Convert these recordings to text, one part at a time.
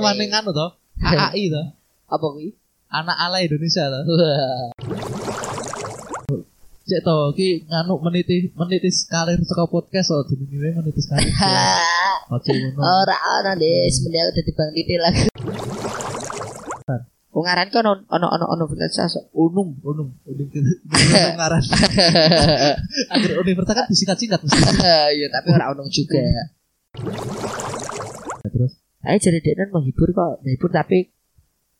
ketuaan ning anu to. AAI to. Apa kuwi? Anak ala Indonesia to. Wah. Cek to ki nganu meniti meniti kalir saka podcast oh jenenge meniti kalir. Ojo ngono. Ora ana Des, aku dadi Bang Titil lagi. Wong ngaran kan ono ono ono ono universitas. Unum, unum, unum ngaran. Agar universitas kan disingkat-singkat mesti. Ya tapi ora ono juga. Terus Ayo jadi deknen menghibur kok, menghibur tapi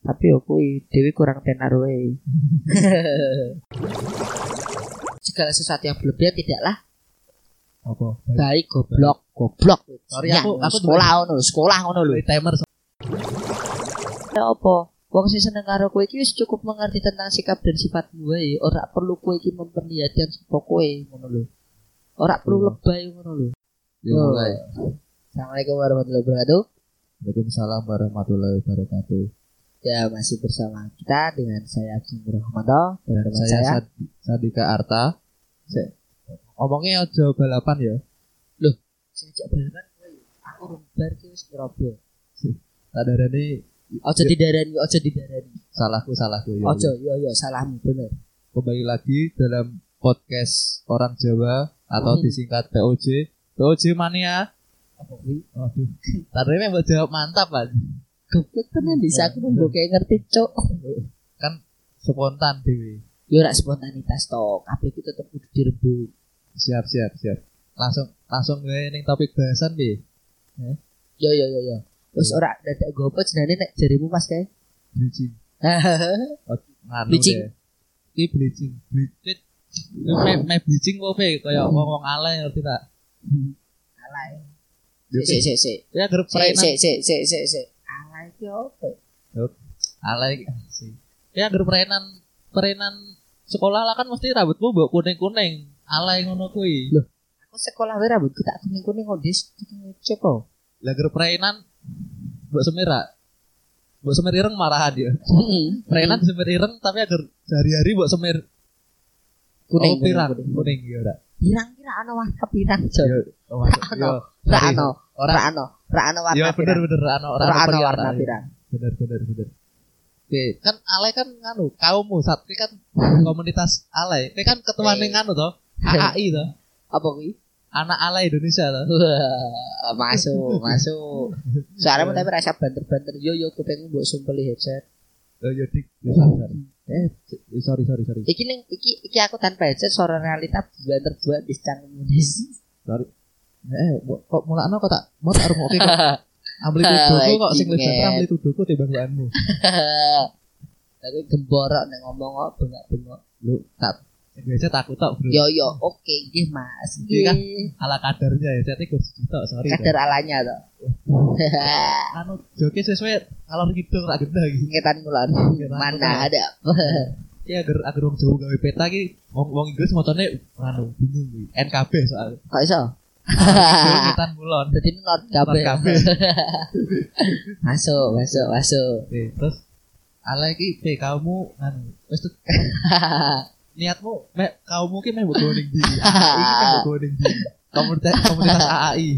tapi yo kuwi Dewi kurang tenar we. Segala sesuatu yang berlebihan tidaklah apa? baik goblok goblok. Sorry, Ya, aku- aku sekolah ngono lho, sekolah ngono lho. Timer Ya apa? Wong sing seneng karo kowe iki wis cukup mengerti tentang sikap dan sifatmu wae. Ora perlu kowe iki memperlihatkan sapa kowe ngono lho. Ora perlu Hmm. lebay ngono lho. Ya Oh. mulai. Assalamualaikum warahmatullahi wabarakatuh. Waalaikumsalam warahmatullahi wabarakatuh. Ya masih bersama kita dengan saya Agung Rahmanto dan teman saya saya. Sad- Sadika Arta. Cek. Ngomongnya aja balapan ya. Sing jak balapan. Aku rumbar ki wis ngerobo. Tak ada nih Aja didarani, aja didarani. salahku salahku ya. Aja, yo yo salahmu bener. Kembali lagi dalam podcast orang Jawa atau Hmm. disingkat POJ. POJ mania. Apa kuwi? Aduh. Tadi memang jawab mantap kan. Goblok tenan bisa aku mbok kayak ngerti, Cuk. Kan spontan dewi. Yo ora spontanitas to, kabeh iki tetep kudu direbut. Siap siap siap. Langsung langsung gue ning topik bahasan bi. Yo yo yo yo. Wis ora dadak gopo jenenge nek jarimu Mas kae. Bleaching. Bleaching. deh. Iki bleaching. Bleaching. Me, me bleaching kok pe kaya wong-wong alay ngerti tak? Alay. Yo, Sik sik sik. Ya grup Sik prenan sik sik sik sik sik. Alay ki opo? alay sih. Ya grup prenan prenan sekolah lah kan mesti rambutmu mbok kuning-kuning. Alay ngono kuwi. Loh. Aku sekolah wae rambutku tak kuning-kuning kok dis cepo. Lah grup prenan mbok semira. Mbok semir ireng marahan dia. Heeh. Prenan semir ireng tapi agar sehari-hari mbok semir kuning oh, pirang, kuning. kuning ya ora. Pirang kira ana warna pirang, Cuk. Yo, oh, masuk. Ano? Yo, Ra ana, Ora. ra warna Yo bener bener ano ora warna pirang. Bener bener bener. Oke, kan alay kan nganu, kaummu saat ini kan komunitas alay. Ini kan ketua ning nganu toh, AAI toh, Apa kuwi? anak alay Indonesia toh. Wah, masuk, masuk. Soalnya mau tapi rasa banter-banter yo yo kupengmu mbok sumpeli headset. Oh yo dik, yo sorry. Eh, sorry sorry sorry. Iki ning iki iki aku tanpa headset suara realita buat di cangkemmu dis. Sorry. Eh, kok mulakno kok tak mau tak rungokke kok. Amplitudoku kok sing lebih better amplitudoku timbang mbakmu. Tapi gemborok nek ngomong kok bengak-bengok. Lu tak biasa takut tok, Bro. Yo yo oke nggih Mas. Iya kan? Ala kadarnya ya, jadi gue tok, sorry. Kadar alanya to. Anu joki sesuai kalau gitu tak lagi. Ngetan kulon. Mana ada. Ya agar agar wong Jawa gawe peta iki wong wong Inggris macane anu bingung iki. NKB soal. Kok iso? Kita mulon. Jadi not kabeh. masuk, masuk, masuk. Terus ala iki kamu anu wis niatmu me meh mbok ning ndi? Iki meh mbok ning ndi? Komunitas komunitas AAI.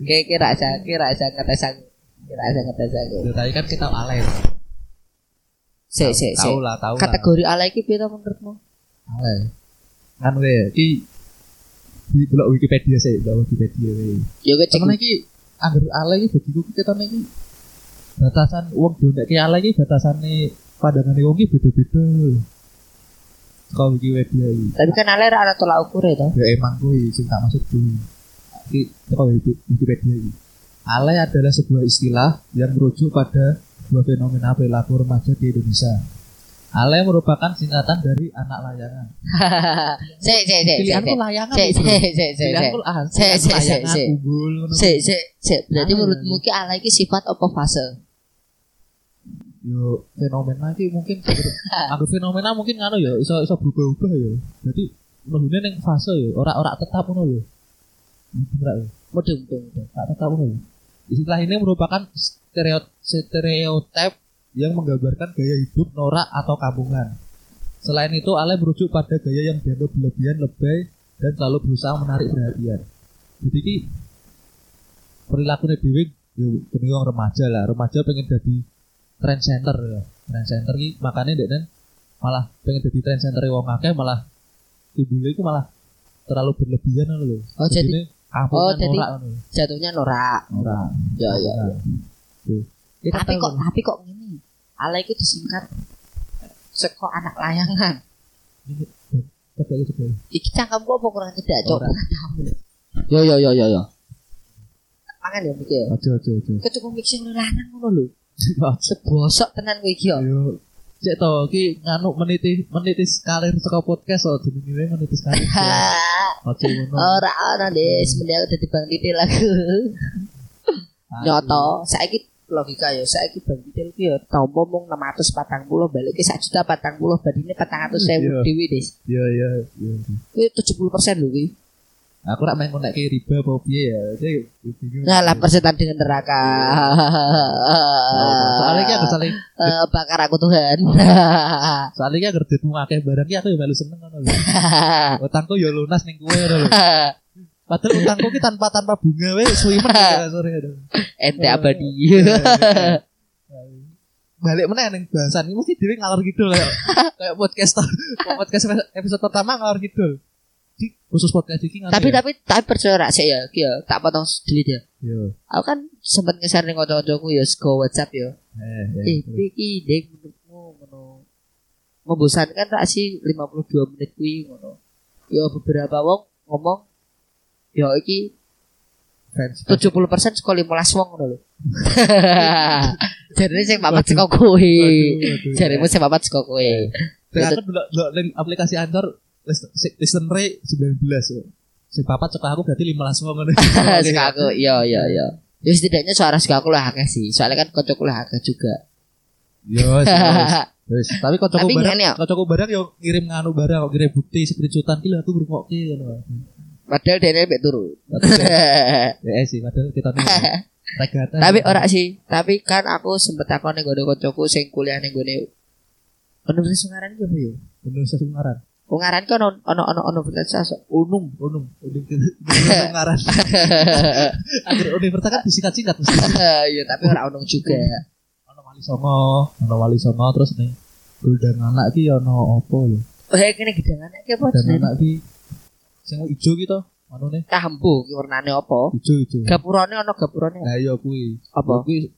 Kayak kira aja, kira aja ngetes aku. Kira aja ngetes aku. Ya tadi kan kita alay. Sik, sik, sik. Tahu lah, tahu lah. Kategori ala iki piye menurutmu? alay. Kan we iki di delok Wikipedia sih, delok Wikipedia we. Yo kecek. Cuman iki anggar alay iki bagiku kita iki batasan wong dunia ki alay iki batasane pandangane wong iki beda-beda. Kau Wikipedia iki. Tapi kan ala ora ana tolak ukure to. Ya emang kuwi sing tak maksud kuwi. Iki teko Wikipedia iki. Alay adalah sebuah istilah yang merujuk pada sebuah fenomena perilaku remaja di Indonesia. Alay merupakan singkatan dari anak layangan. Sik, sik, sik. Pilihanku layangan. Bro. sik, sik, sik. Pilihanku layangan, sik. umbul ngono. Sik, sik, sik. Berarti Ala, menurutmu ki ala iki sifat apa fase? Yo fenomena iki mungkin aku fenomena mungkin ngono ya iso iso berubah-ubah ya. Jadi mlebune ning fase ya, ora ora tetap ngono lho. Bener ya. Mudeng, mudeng, tak tetap ngono. Istilah ini merupakan stereot stereotip yang menggambarkan gaya hidup norak atau kampungan. Selain itu, Ale merujuk pada gaya yang dianggap berlebihan, lebay, dan selalu berusaha menarik perhatian. Jadi ini perilaku dewi yo wong remaja lah remaja pengen jadi trend center ya trend center ki makanya dek malah pengen jadi trend center wong akeh malah timbulnya itu malah terlalu berlebihan ngono lho Oh, jadi- apa oh, kan jadi- norak Jatuhnya norak. norak Ya ya. Tuh. Kita Tapi tahu kok tapi kok gini. Ala itu disingkat seko anak layangan. ya, ya. Iki cangkemku apa kurang tidak, Cok? Ora. Yo yo yo yo yo. Mangan ya mikir. Aja aja aja. Kecukup mixing lanang ngono lho. Sebosok tenan kowe iki yo. Ayo cek to ki nganu meniti meniti karir saka podcast oh jenenge meniti karir. Aja ngono. Ora ana deh, sebenarnya udah dibang titil aku. Nyoto, saiki logika ya, saiki bang titil ki ya tombo mung 640 balik ke 1 juta 40 badine 400 Iya. dhewe Des. Iya iya iya. Kuwi 70% lho kuwi. Aku rak main ngonek riba apa piye ya. Nah, lah persetan dengan neraka. Soalnya ki aku saling Eh, bakar aku Tuhan. soalnya ki agar duitmu akeh barang ki aku ya melu seneng ngono lho. Utangku ya lunas ning kowe lho. Padahal utangku ki tanpa tanpa bunga we suwi men ya sore. Ente abadi. Balik meneh ning bahasan iki mesti dhewe ngalor kidul kayak kayak podcast podcast episode pertama ngalor kidul. Di khusus podcast iki ngene tapi ya. tapi tapi percaya rak sih ya, ki ya tak potong sedikit ya. Yo. Aku kan sempat nge-share ning kanca-kancaku ya sego WhatsApp ya. Eh, Eh, iki dek menurutmu ngono. Membosankan tak sih 52 menit kuwi ngono. Ya beberapa wong ngomong ya iki fans 70% sekolah 15 wong ngono lho. Jadi sing papat saka kowe. Jarimu sing papat saka kowe. Sing aku delok aplikasi Anchor list- si- listener 19 yo. Sing papat cekak aku berarti 15 wong ngono. Sing aku iya iya iya. Ya setidaknya suara sing aku lah akeh sih. Soalnya kan kocokku lah akeh juga. Yo, wis, wis. Tapi kocokku barang, ya. kocokku barang yo ngirim nganu barang, kok ngirim bukti screenshotan ki lho aku ngrungokke ngono. Padahal dene mek turu. Ya sih, padahal kita nih regatan. tapi ora sih. Tapi kan aku sempet takon ning gone kocokku sing kuliah ning gone Universitas Ungaran iki apa yo? Indonesia Ungaran kan ono ono ono universitas Unum, unum, unum Sungaran. Agar universitas kan disingkat-singkat mesti. Iya, tapi ora ono juga. Ono Wali Songo, ono Wali Songo terus nih Guldan anak ki ono opo lho. Oh, ya kene gedangan iki apa Dan jenenge? anak ki sing ijo ki to, anu nih Kambu ki warnane apa? ijo ijo. Gapurane ono gapurane Nah iya kuwi. apa? Kuwi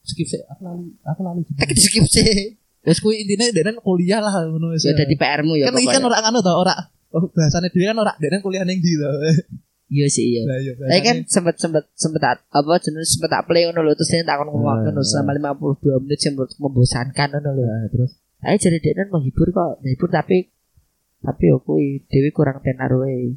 skip sih, aku lali, aku lali. Tak di skip sih. Wes kuwi intine denen kuliah lah ngono wis. Ya dadi PR-mu ya kan iki kan ora anu to, ora oh, bahasane dhewe kan ora denen kuliah ning ndi to. Iya sih iya. Lah iya. Tapi kan sempet sempet sempet apa jenis sempet tak play ngono lho terus dia takon ngomong ngono selama 52 menit sing menurutku membosankan ngono lho. Nah, terus Ayo jadi kan menghibur kok, menghibur tapi tapi kuwi dewi kurang tenar wae.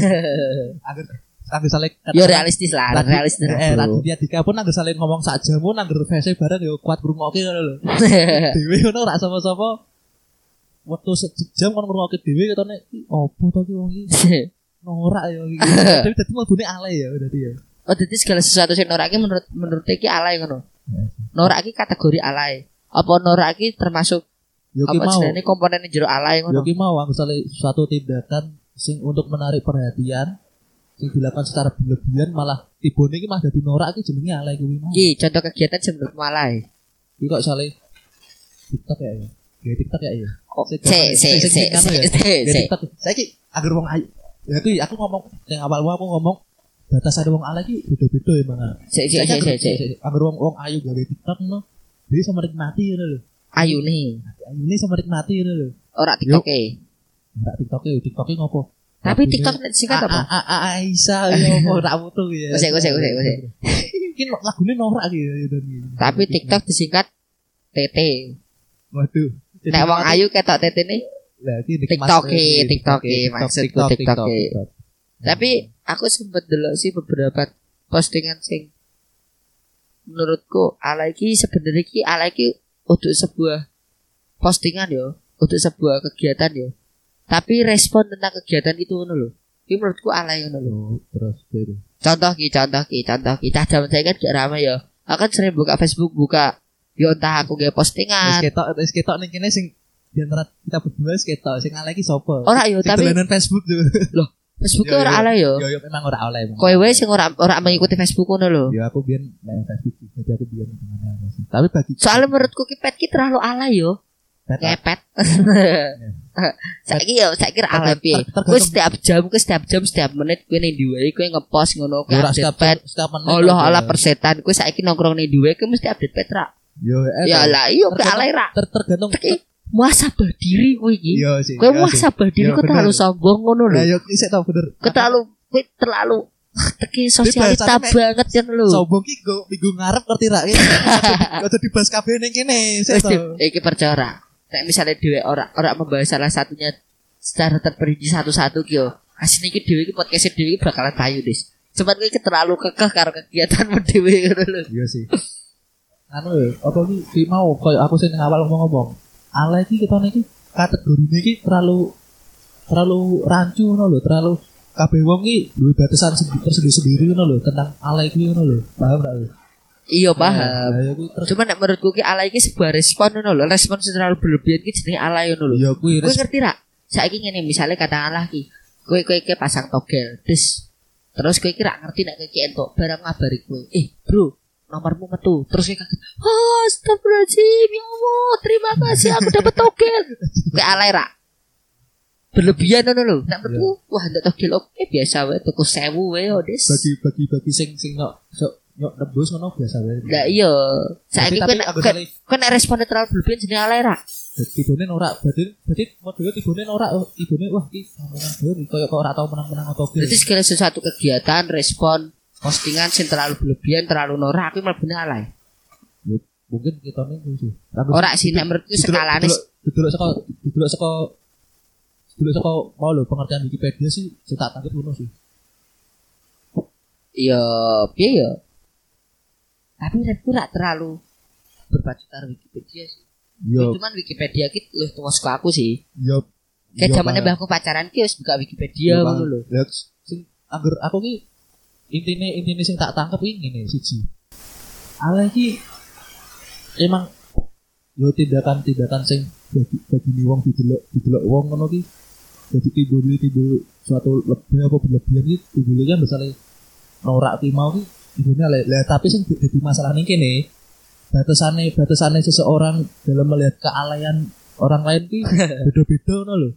agar agar saling Yo realistis lah, Lagi- realistis. Eh, lah, Raditya Dika pun agar saling ngomong sak jamu agar VC bareng yo kuat ngrungokke ngono lho. Dewe ngono ora sapa-sapa. Waktu sejam kon ngrungokke dhewe ketone "Ih, opo to ki wong iki norak ya iki. Tapi dadi mlebune alay ya dadi ya. oh jadi segala sesuatu sing norak iki menurut menurut iki alay ngono. Norak iki kategori alay. Apa norak iki termasuk Yo apa mau. jenenge komponen jero alay Yo ngono? ki mau aku saling suatu tindakan sing untuk menarik perhatian dilakukan secara berlebihan malah tibone iki malah dadi norak iki jenenge alay kuwi mau. Iki contoh kegiatan menurutmu alay. Iki kok saling TikTok ya ya. Gaya TikTok ya ya. Oh, Sik, sik, se sik, anu ya. Saiki agar wong ayu. Ya aku aku ngomong yang awal aku ngomong batasan wong alay iki beda-beda ya. Se se se se se. Agar wong wong ayu gawe TikTok ngono. Dia sama nikmati ngono lho. Ayu nih, sama nikmati ngono lho. ora TikTok e. Enggak TikTok e, TikTok e ngopo? Tapi TikTok singkat apa? A- A- A- Aisyah ya apa tak foto ya. Gosek, gosek, gosek, gosek. Mungkin lagune norak gitu ya dan gitu. Tapi TikTok disingkat TT. Waduh. Nek wong ayu ketok TT nih. Lah, iki TikTok e. TikTok e, TikTok, maksudku TikTok, TikTok, e. TikTok. Tapi aku sempet delok sih beberapa postingan sing menurutku ala iki sebenarnya iki ala iki untuk sebuah postingan yo, untuk sebuah kegiatan yo. Tapi respon tentang kegiatan itu ngono lho. Ini menurutku ala ngono lho. Oh, terus gitu. Contoh ki, contoh ki, contoh ki. Cah zaman saya kan gak ramai ya. Aku kan sering buka Facebook, buka yo entah aku gak Wis postingan. ketok wis ketok ning kene sing di antara kita berdua wis ketok sing ala iki sapa? Ora yo tapi dolanan Facebook tuh. Facebook Yo, ora yo. alay yo. Yo yo memang ora memang. Kowe wae sing ora ora mengikuti Facebook ngono lho. Ya aku biyen main Facebook. Jadi aku biyen. Tapi bagi Soalnya menurutku ki pet ki terlalu alay yo. Pet- Ngepet. Saiki yo saiki ra ter- Kowe setiap jam, kowe setiap jam, setiap menit kowe ning diwe kowe ngepost ngono kowe Ya, setiap setiap menit. Allah ada. ala persetan kowe saiki nongkrong ning diwe kowe mesti update pet ra. Yo eh, Ya lah kowe tergantung- alay ra. ter- tergantung muasabah diri kowe iki. Kowe muasabah diri kowe terlalu sombong ngono lho. Lah yo ki sik tau bener. Kowe terlalu kowe terlalu teki sosialita banget kan lho. sombong ki go minggu ngarep ngerti ra. Aja dibahas kabeh ning kene. Wis iki percaya Nek misalnya dhewe ora ora membahas salah satunya secara terperinci satu-satu ki yo. Asine iki dhewe iki podcast dhewe iki bakalan payu, Dis. Cuman kowe iki terlalu kekeh karo kegiatanmu dhewe ngono lho. Iya sih. Anu apa ki ki mau koyo aku sing awal ngomong-ngomong. Ala iki kita niki kategorine iki terlalu terlalu rancu ngono lho, terlalu kabeh wong ki duwe batasan sendi- tersendiri-sendiri ngono lho tentang ala iki ngono lho. Paham gak? Iya paham. Lah ya kuwi terus Cuman nek menurutku ki alay iki sebuah respon ngono lho. Respon terlalu berlebihan ki jenenge alay ngono lho. ya kuwi Kowe res- ngerti ra? Saiki ngene misalnya katakanlah ki kowe kowe iki pasang togel, des. Terus kowe iki ra ngerti nek kowe iki entuk barang ngabari kowe. Eh, Bro, nomormu metu. Terus kowe kaget. Oh, astagfirullahaladzim, ya Allah, terima kasih aku dapat togel. Kowe alay ra? Berlebihan ngono lho. Nek menurutku, wah entuk togel oke biasa wae tuku 1000 wae yo, des. bagi bagi bagi sing sing nyok sok nyok nebus ngono biasa wae. Lah iya, saiki kowe nek responnya terlalu berlebihan jenenge alay ra? Tibune ora, berarti berarti modele tibune ora oh, ibune wah iki omongan dhewe koyo kok ora tau menang-menang atau Berarti segala sesuatu kegiatan, respon, postingan sing terlalu berlebihan, terlalu norak, aku mlebu alay. mungkin kita nih sih. Ora sih nek menurutku skalane Duduk saka duduk saka duduk saka mau lho pengertian Wikipedia sih saya tak tangkep ngono sih. ya piye ya. Tapi menurutku ora terlalu berpacu karo Wikipedia sih. Yo Cuman Wikipedia ki luwih tuwa saka aku sih. yo Kayak yo, zamane Pak. mbahku pacaran ki wis buka Wikipedia ngono lho. Lah, sing angger aku ki intine intine sing tak tangkep iki ngene siji. Ale iki emang yo tindakan-tindakan sing bagi bagi wong didelok didelok wong ngono ki jadi timbul timbul suatu lebih apa berlebihan ki timbul kan misalnya norak ki mau ki ibunya lah tapi sing jadi masalah nih kene batasannya batasannya seseorang dalam melihat kealayan orang lain ki beda-beda ngono lho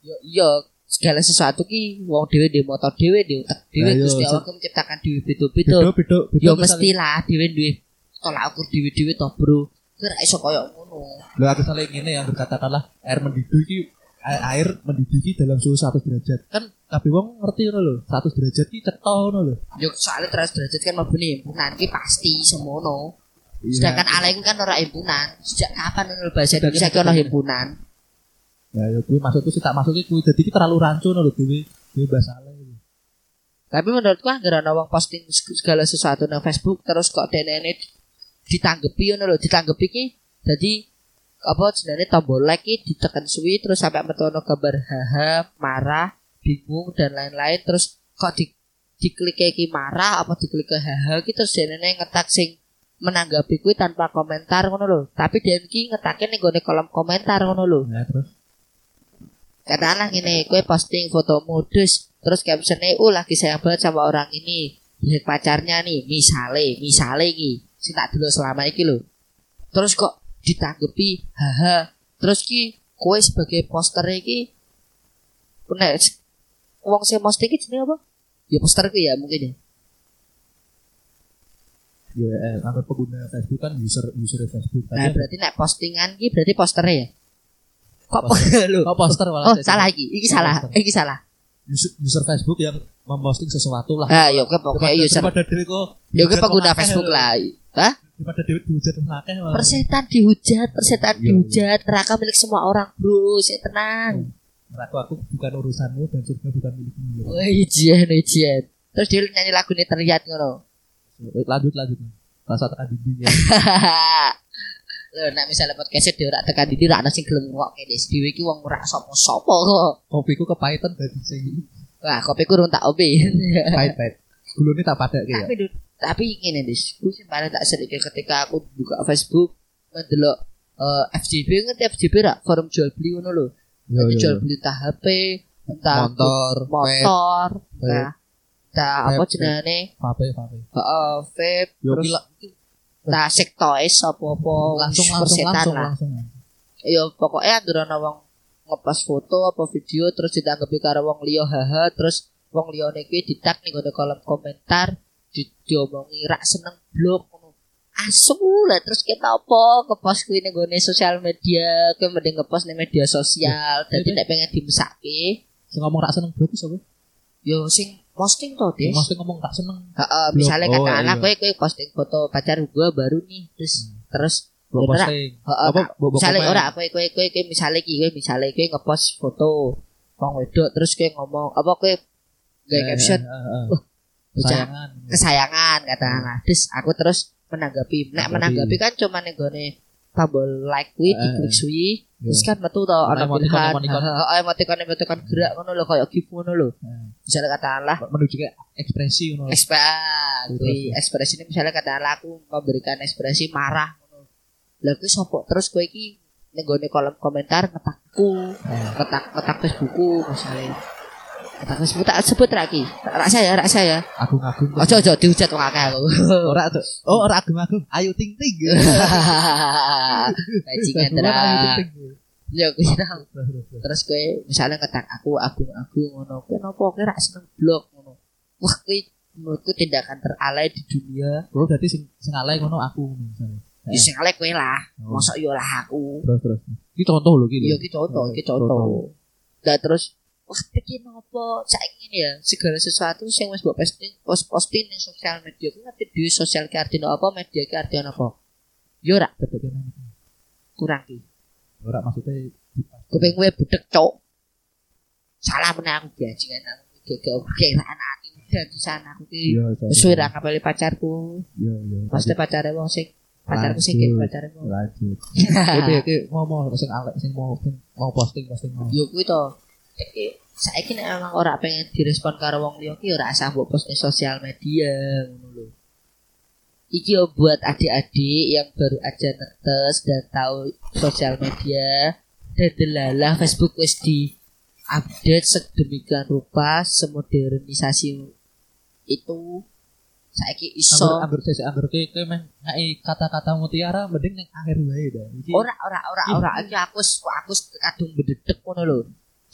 Yo iya segala sesuatu ki wong dhewe dhewe motor dhewe utek dhewe Lah, yo, Gusti se- Allah menciptakan dhewe beda-beda. beda beda beda Yo misalnya- mesti lah dhewe duwe tolak ukur dhewe-dhewe to, Bro. Kowe ra iso koyo ngono. Lah aku salah ngene yang berkatakanlah air mendidih iki a- air mendidih dalam suhu 100 derajat. Kan kabeh wong ngerti ngono lho, 100 derajat iki cetha ngono lho. Yo soalnya terus derajat kan mlebu himpunan ki pasti semono. Iya. Sedangkan ku kan ora himpunan. Sejak kapan ngono bahasa Indonesia ki ono himpunan? Ya ya kuwi maksudku sih tak maksudnya kuwi dadi iki terlalu rancu ngono lho dhewe dhewe bahasa iki. Tapi menurutku anggere ana wong posting segala sesuatu nang Facebook terus kok denene ditanggepi ngono lho, ditanggepi ki dadi apa jenenge tombol like ditekan suwi terus sampai metu ono gambar haha, marah, bingung dan lain-lain terus kok di diklik ki marah apa diklik ke haha ki terus denene ngetak sing menanggapi kuwi tanpa komentar ngono lho. Tapi dia ki ngetake ning gone kolom komentar ngono lho. Ya terus Katakanlah gini, kue posting foto modus, terus captionnya, oh lagi sayang banget sama orang ini, lihat pacarnya nih, misale, misale ki, sing tak dulu selama iki lho. Terus kok ditanggepi, haha, terus ki, kue sebagai poster iki, nek wong sing posting iki jenenge apa? Ya poster ku ya mungkin ya. ya eh, anggap pengguna Facebook kan user user Facebook. Nah, berarti nek postingan ki berarti posternya ya. Kok lho? kok poster malah Oh, saya- salah iki, iki salah, Poster. iki salah. user, user Facebook yang memposting sesuatu lah. Ah, ya oke pokoknya user. daripada dhewe kok Ya pengguna Facebook lho. lah. Hah? Daripada dhewe dihujat wong akeh malah. Persetan dihujat, persetan Iya, dihujat, neraka milik semua orang, bro. Saya tenang. Aku aku bukan urusanmu dan surga bukan milikmu. Wah, ijian, ijian. Terus dia nyanyi lagu ini terlihat ngono. Lanjut lanjut. Rasa tekan dinding ya. Lho, nek misalnya podcast dia ora tekan didi ra ana sing gelem ngrokke dhewe dhewe iki wong ora sapa-sapa kok. Kopiku kepahitan dadi sing Wah, kopiku urung tak obe. pahit-pahit. Gulune tak padake ya. tapi tapi ngene Dis, ku sing paling tak sedikit ketika aku buka Facebook mendelok eh, FJB ngerti FJB ra forum jual beli ngono lho. Jadi yo, jual yo. beli entah HP, entah motor, motor, vape. nah, entah apa jenenge, vape, vape. heeh, vape, terus entah sek toys apa-apa langsung langsung langsung langsung. Ya pokoknya anduran wong ngepas foto apa video terus ditanggapi karo wong liya haha terus wong liyane kuwi ditag ning ngene kolom komentar di diomongi rak seneng blog ngono. Asu lah terus kita apa ngepost kuwi ning ngene sosial media kuwi mending ngepost ning media sosial dadi nek pengen dimesake Sing ngomong rak seneng blog kowe. yo sing posting to Des. Mesti ngomong rak seneng. Heeh, misalnya Oh, katakanlah iya. kowe kowe posting foto pacar gua baru nih terus terus Mbok Ya, ora. posting. Heeh, Apa misalnya ora kowe kowe kowe misalnya iki kowe misalnya kowe ngepost foto wong wedok terus kowe ngomong apa kowe gawe Eh, caption eh, eh, eh. Wah, bocah. Kesayangan. kesayangan katakanlah terus aku terus menanggapi. Nek Menanggapi. menanggapi kan cuma ning gone tombol like kuwi Eh, diklik suwi terus kan metu to ana pilihan emoticon. emoticon emoticon gerak ngono lho kayak gif ngono lho. Eh, misalnya katakanlah menuju ke ekspresi ngono. ekspresi Terus. ekspresi ini misalnya katakanlah aku memberikan ekspresi marah ngono lha kuwi sopo terus kowe iki ning gone kolom komentar ngetakku Eh, ngetak ngetak Facebookku misalnya Facebook tak sebut lagi rak saya rak saya Agung-agung. ojo ojo dihujat wong akeh aku Ora tuh. Oh, ora agung-agung. Ayu ting ting. bajingan ting. ya tau. Terus, terus, terus. terus kowe misalnya ngetak aku agung-agung ngono kowe nopo kowe rak seneng blog ngono wah kuwi menurutku tindakan teralay di dunia Bro, berarti sing sing alay ngono aku misalnya. ya sing alay kowe lah Oh. mosok yo lah aku Terus terus. Iki contoh lho iki. lho. iya ki contoh ki contoh dan terus wah iki nopo? Saiki ini ya segala sesuatu sing wis mbok posting post posting ning sosial media. Ku ngerti dhewe sosial ki artine apa media ki artine apa? Yo ora. Betul, kurang ki. Ora maksudnya kuping gue budek cok. Salah meneh aku bajingan aku gak kiraan ati udah di sana aku ki wis ora kapali pacarku. Iya, iya. pasti pacare wong sing pacarku kayak pacare wong. Lanjut. Oke, oke, ngomong sing alek sing mau sing mau posting posting mau. yo kuwi to iki saiki nek emang ora pengen direspon karo wong liya ki ora usah mbok post sosial media ngono lho. Iki yo buat adik-adik yang baru aja netes dan tahu sosial media dedelalah Facebook wis di update sedemikian rupa semodernisasi itu. Saiki iso. Sesi anggur ke ke meh ngai kata-kata mutiara mending ning akhir wae dah. Ora ora ora ora iki aku aku kadung bededek ngono lho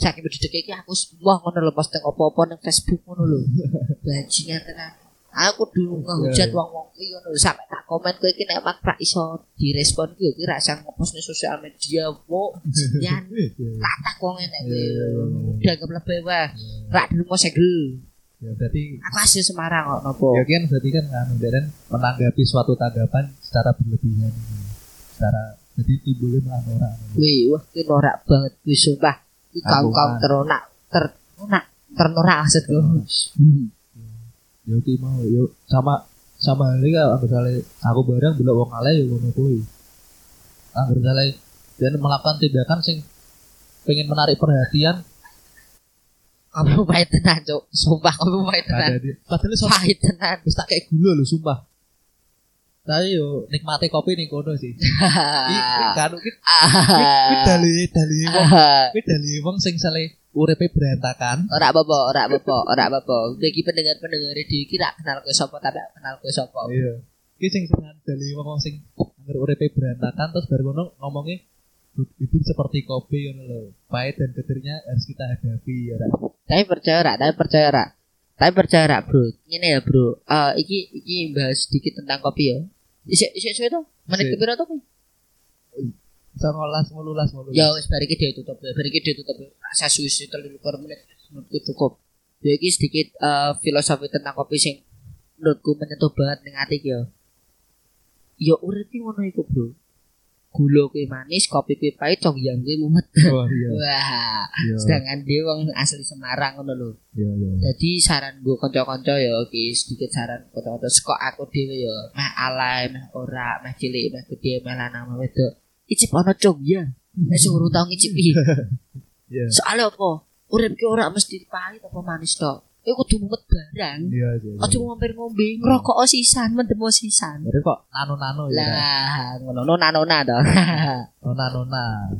saking bededek iki aku wah ngono lho posting apa-apa ning Facebook ngono lho. Bajingan tenan. Aku dulu ngehujat Iya. wong-wong iki ngono lho sampe tak komen kowe iki nek mak ra iso direspon ki yo ki ra ning sosial media wo jan tak tak wong enek kowe. Udah keblebe wae ra di rumah segel Ya berarti aku asli Semarang kok nopo? Ya kan berarti kan kan dan menanggapi suatu tanggapan secara berlebihan. Secara jadi timbulnya malah orang. Wih, wah ki norak banget kuwi sumpah. Kaum kaum Kampungan. teronak ternonak ternorak maksudku. Ya ki mau yo sama sama halnya kalau misalnya aku bareng belok wong alay yo ngono kuwi. Anggur misalnya dan melakukan tindakan sing pengen menarik perhatian Kamu pahit tenan, Cuk. Sumpah kamu pahit tenan. padahal Pahit tenan. wis tak kayak gula lho sumpah. Tapi yo nikmati kopi ning kono sih. Iki kan iki iki dali dali wong iki dali wong sing sale uripe berantakan. Ora apa-apa, ora apa-apa, ora apa-apa. Bagi pendengar-pendengar di iki ra kenal kowe sapa tapi kenal kowe sapa. Iya. Iki sing seneng dali wong sing anggar uripe berantakan terus baru ngono ngomongnya hidup seperti kopi ngono lho. Pahit dan getirnya harus kita hadapi ya. Ra. Tapi percaya rak, tapi percaya rak. Tapi percaya rak, Bro. Ini ya, Bro. Eh iki iki bahas sedikit tentang kopi ya. Isik suwe to? Menit kepiro to? kuwi? Sangolas mululas mululas. Ya wis bar iki ditutup. Bar iki ditutup. Rasa suwi 33 menit menurutku cukup. Ya iki sedikit eh, filosofi tentang kopi sing menurutku menyentuh banget ning ati iki ya. Ya urip ngono iku, Bro. Gula kuwi manis, kopi kuwi pahit, congyang kuwi mumet. Wah, iya. Wah, Iya. sedangkan dia wong asli Semarang ngono lho. Iya, iya. Jadi saran gue konco-konco ya, ki sedikit saran konco-konco. Sekok aku dhewe ya, meh alay, meh ora, meh cilik, meh gede, meh lanang, meh wedok. Icip ono cong ya. Nek sing urung tau ngicipi. Iya. Soalnya apa? Urip ki ora mesti pahit apa manis tok. Iku kudu mumet barang. Iya, iya. Aja ngompir ngombe, ngerokok sisan, mendem sisan. Jadi kok nano-nano ya. Lah, ngono nona-nona to. Nona-nona.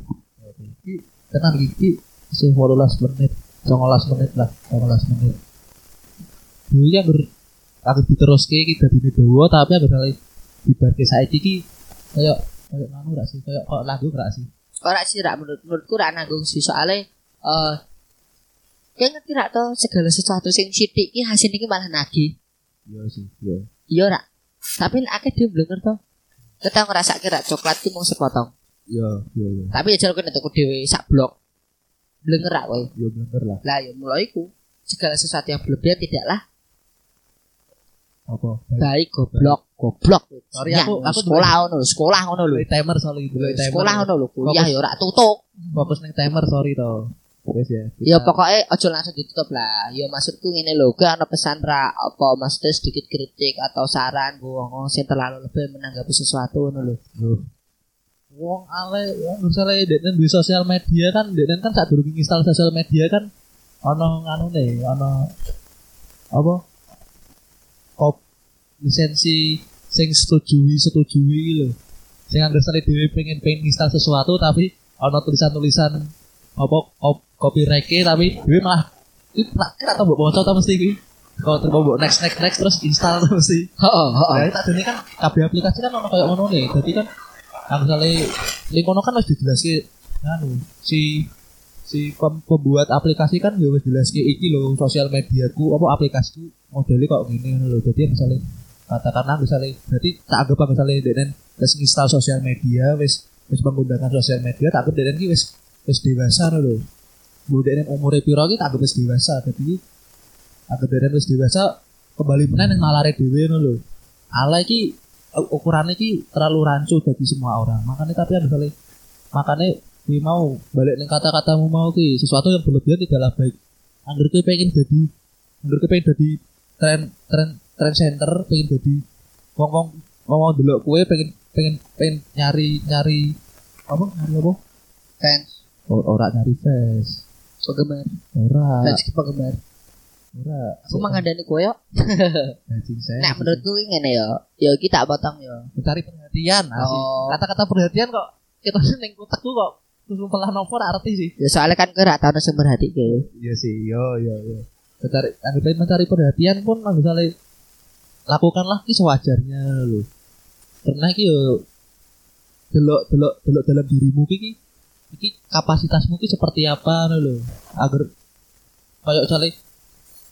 Iki tenan iki sing 18 menit. 19 menit lah 19 menit dulu ya ber aku diteruske iki dadine dawa tapi aku salah dibarke saiki iki kayak kayak nganu gak sih kayak kok lagu gak sih ora sih rak menurut menurutku rak nanggung sih soalnya eh kayak ngerti rak toh segala sesuatu sing sithik iki hasilnya iki malah nagih? Iya sih iya. Iya rak tapi nek akeh dia belum ngerti kita ngerasa kira coklat itu mau sepotong? Iya iya iya. Tapi ya jalur kena tuku dewe sak blok belum ngerak kowe? Iya lah. Lah ya mulai ku segala sesuatu yang berlebihan tidaklah apa? Baik. baik goblok. Goblok. Sorry, Ya, aku- aku sekolah ngono lho sekolah ngono lho. Timer soalnya dulu timer. sekolah ngono lho kuliah ya ora tutup fokus ning timer sorry to wes ya Ya pokoknya ojo langsung ditutup lah. Ya maksudku ngene lho, gak ana pesan ra apa maksudnya sedikit kritik atau saran wong sing terlalu lebih menanggapi sesuatu ngono lho. Loh. Wong ale wong misalnya denen di sosial media kan denen kan saat dulu install sosial media kan ono nganu nih ono apa kop lisensi sing setujui setujui lho sing anggere sale dhewe pengen pengen install sesuatu tapi ono tulisan-tulisan apa kop copyright tapi dhewe malah iki tak kira tau mbok maca ta mesti iki kalau terus mbok next next next terus install mesti Heeh, heeh. Tak dene kan kabeh aplikasi kan ono kayak ngono nih. Dadi kan kan misalnya link kono kan wis dijelaske anu si si pem- pembuat aplikasi kan ya wis jelaske iki lho sosial mediaku apa aplikasiku modelnya kok gini lho. Jadi misalnya katakanlah misalnya berarti tak anggap misalnya denen wis install sosial media wis wis menggunakan sosial media tak anggap denen ki wis wis dewasa lho. Bu denen umure piro ki tak wis dewasa. Dadi anggap denen wis dewasa kembali meneh ning nalare dhewe ngono lho. ala iki ukurannya iki terlalu rancu bagi semua orang makanya tapi ada kali makanya gue mau balik nih kata-katamu mau ki sesuatu yang berlebihan tidaklah baik angger gue pengen jadi angger gue pengen jadi tren tren tren center pengen jadi wong wong delok kue pengen pengen pengen nyari nyari apa nyari apa Fans, ora nyari fans penggemar, ora fans penggemar. ora Aku mangandani koyo. Anjing saya Nek menurutku iki ngene ya. Ya iki tak potong ya. mencari perhatian. Oh. kata-kata perhatian kok kita ning kutekku kok terus telah nopo arti sih Ya soalnya kan kowe ra tau sing merhatike. iya sih yo yo yo mencari anggapnya mencari perhatian pun misalnya lakukanlah ki sewajarnya lo karena ki yo delok delok delok dalam dirimu ki iki kapasitasmu ki seperti apa lho? Agar kayak misalnya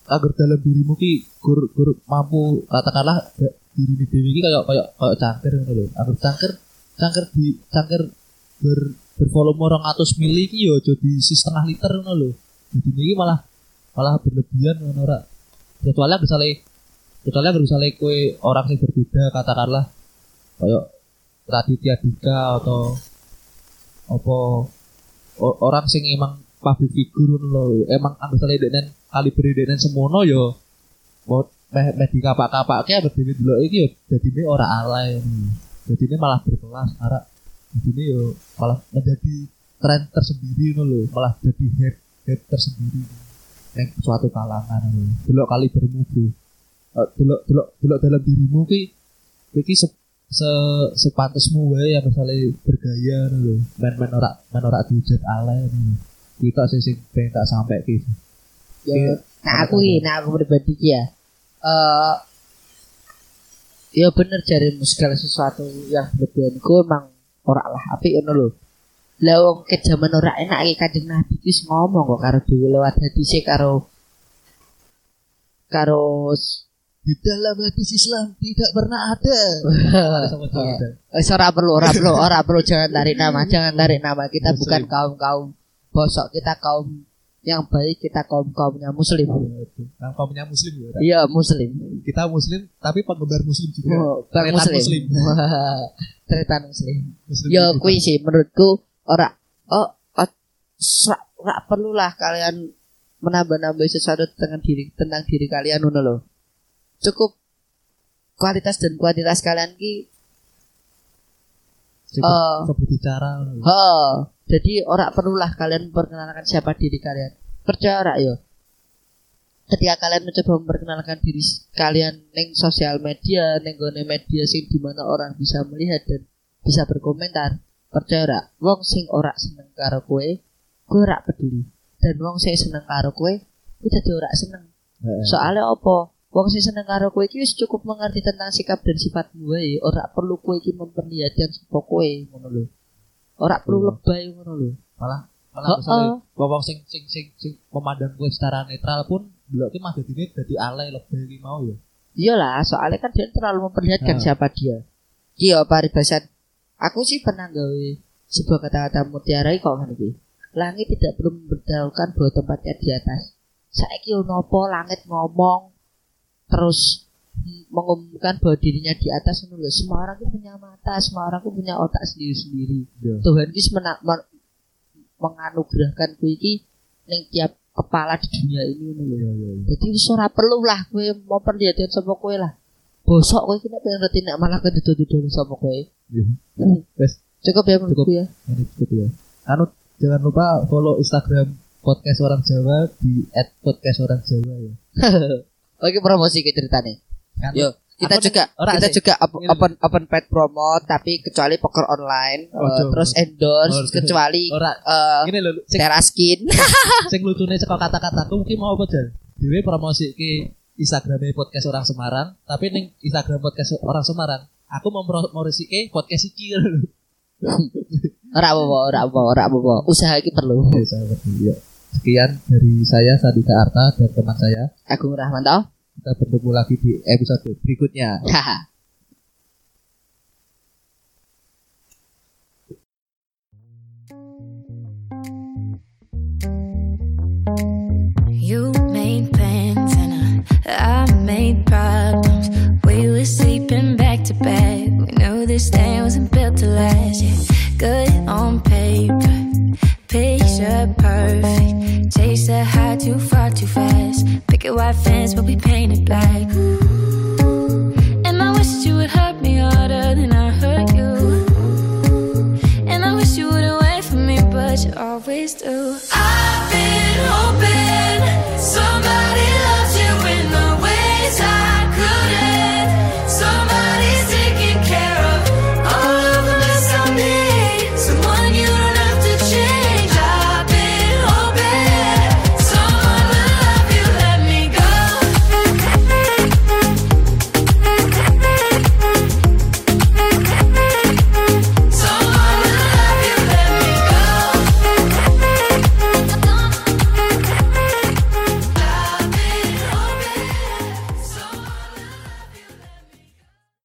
agar dalam dirimu ki gur gur mampu katakanlah diri dewi ki kayak kayak kayak cangkir ngono lho. Agar cangkir cangkir di cangkir ber bervolume 200 mili ki yo aja diisi setengah liter ngono lho. Jadi ini malah malah berlebihan ngono ora kecuali misalnya kecuali agar misalnya kue orang yang berbeda katakanlah kayak Raditya Dika atau apa orang sing emang public figure lho. Emang anggone denen kaliber denen semono yo mau meh meh dikapak-kapake berdiri dulu iki yo dadine ora alay. Jadi ini malah berkelas arah jadi ini yo malah menjadi tren tersendiri ngono lho malah jadi head head tersendiri yang suatu kalangan lho. delok kalibermu bro. Delok delok delok dalam dirimu ki iki se, se sepantesmu wae yang misalnya bergaya lho main-main ora main ora kuwi tok sing sing pengen tak sampai ki Ya, nah aku iki, nah aku pribadi ya. Eh ya bener jari segala sesuatu yang berlebihan ku emang ora lah apik ngono lho. Lah wong ke jaman ora enak iki Kanjeng Nabi wis ngomong kok karo dhewe lewat hadise karo karo di dalam hadis Islam tidak pernah ada Wis ora perlu, ora perlu, ora perlu jangan tarik nama, jangan tarik nama. Kita Muslim. bukan kaum-kaum bosok, kita kaum yang baik, kita kaum-kaumnya muslim. Nah, kaumnya muslim ya. Iya, muslim. Kita muslim tapi penggemar muslim juga. Oh, Tretan muslim. muslim. Tretan muslim. muslim Yo kuwi sih menurutku ora oh, oh ora perlulah kalian menambah-nambah sesuatu tentang diri tentang diri kalian ngono loh. Cukup kualitas dan kuantitas kalian ki Coba, eh, coba berbicara. Ha, jadi ora perlulah kalian memperkenalkan siapa diri kalian. Percaya ora yo. Ketika kalian mencoba memperkenalkan diri kalian neng sosial media, neng gone media sing di mana orang bisa melihat dan bisa berkomentar, percaya ora, wong sing ora seneng karo kowe, kowe ora peduli. dan wong sing seneng karo kowe kuwi dadi ora seneng soalnya apa wong sing seneng karo kowe iki wis cukup mengerti tentang sikap dan sifatmu wae ora perlu kowe iki memperlihatkan sapa kowe ngono lho ora perlu Iya. lebay ngono lho malah malah Heeh. misalnya wong sing sing sing sing memandang gue secara netral pun delok ki mah dadine dadi alay lebih ki mau ya. iyalah soalnya kan dia terlalu memperlihatkan Ah. siapa dia iya paribasan aku sih pernah gawe sebuah kata-kata mutiara iki kok ngene iki langit tidak perlu memberitahukan bahwa tempatnya di atas saiki ono apa langit ngomong terus mengumumkan bahwa dirinya di atas lho semua orang tuh punya mata semua orang tuh punya otak sendiri-sendiri Iya. Tuhan ki mena- men- menganugerahkan kuwi iki ning tiap kepala di dunia ini ngono Iya iya iya. jadi ora perlu lah kowe mau perlihatkan sapa kowe lah. Bosok kowe iki nek pengen ngerti nek malah kedudu-dudu sapa kowe. Iya. Hmm. Cukup ya menurutku ya. ini cukup ya. Anu jangan lupa follow Instagram podcast orang Jawa di @podcastorangjawa ya. Oke promosi ke ceritane. Kan Yo, kita Aku juga ora kita sih. juga op- Ini open open paid promote tapi kecuali poker online eh, Ojo. terus endorse Ojo. kecuali ora eh ini lho sing teraskin. sing lucune saka kata-kataku mungkin mau apa Jan? Dewe promosi ke Instagramnya podcast orang Semarang, tapi ning Instagram podcast orang Semarang, aku mau promosi ke podcast iki ora apa-apa, ora apa-apa, ora apa-apa. Usaha iki perlu. Oke, saya ngerti, ya. Sekian dari saya Sadika Arta dan teman saya. Agung Rahmanto. Kita bertemu lagi di episode berikutnya. Haha. You made plans and I, I made problems. We were sleeping back to back. We knew this thing wasn't built to last. Yeah, good on paper, picture perfect. Chase the high too far too fast. Picket white fence, but we painted black. And I wish you would hurt me harder than I hurt you. And I wish you wouldn't wait for me, but you always do.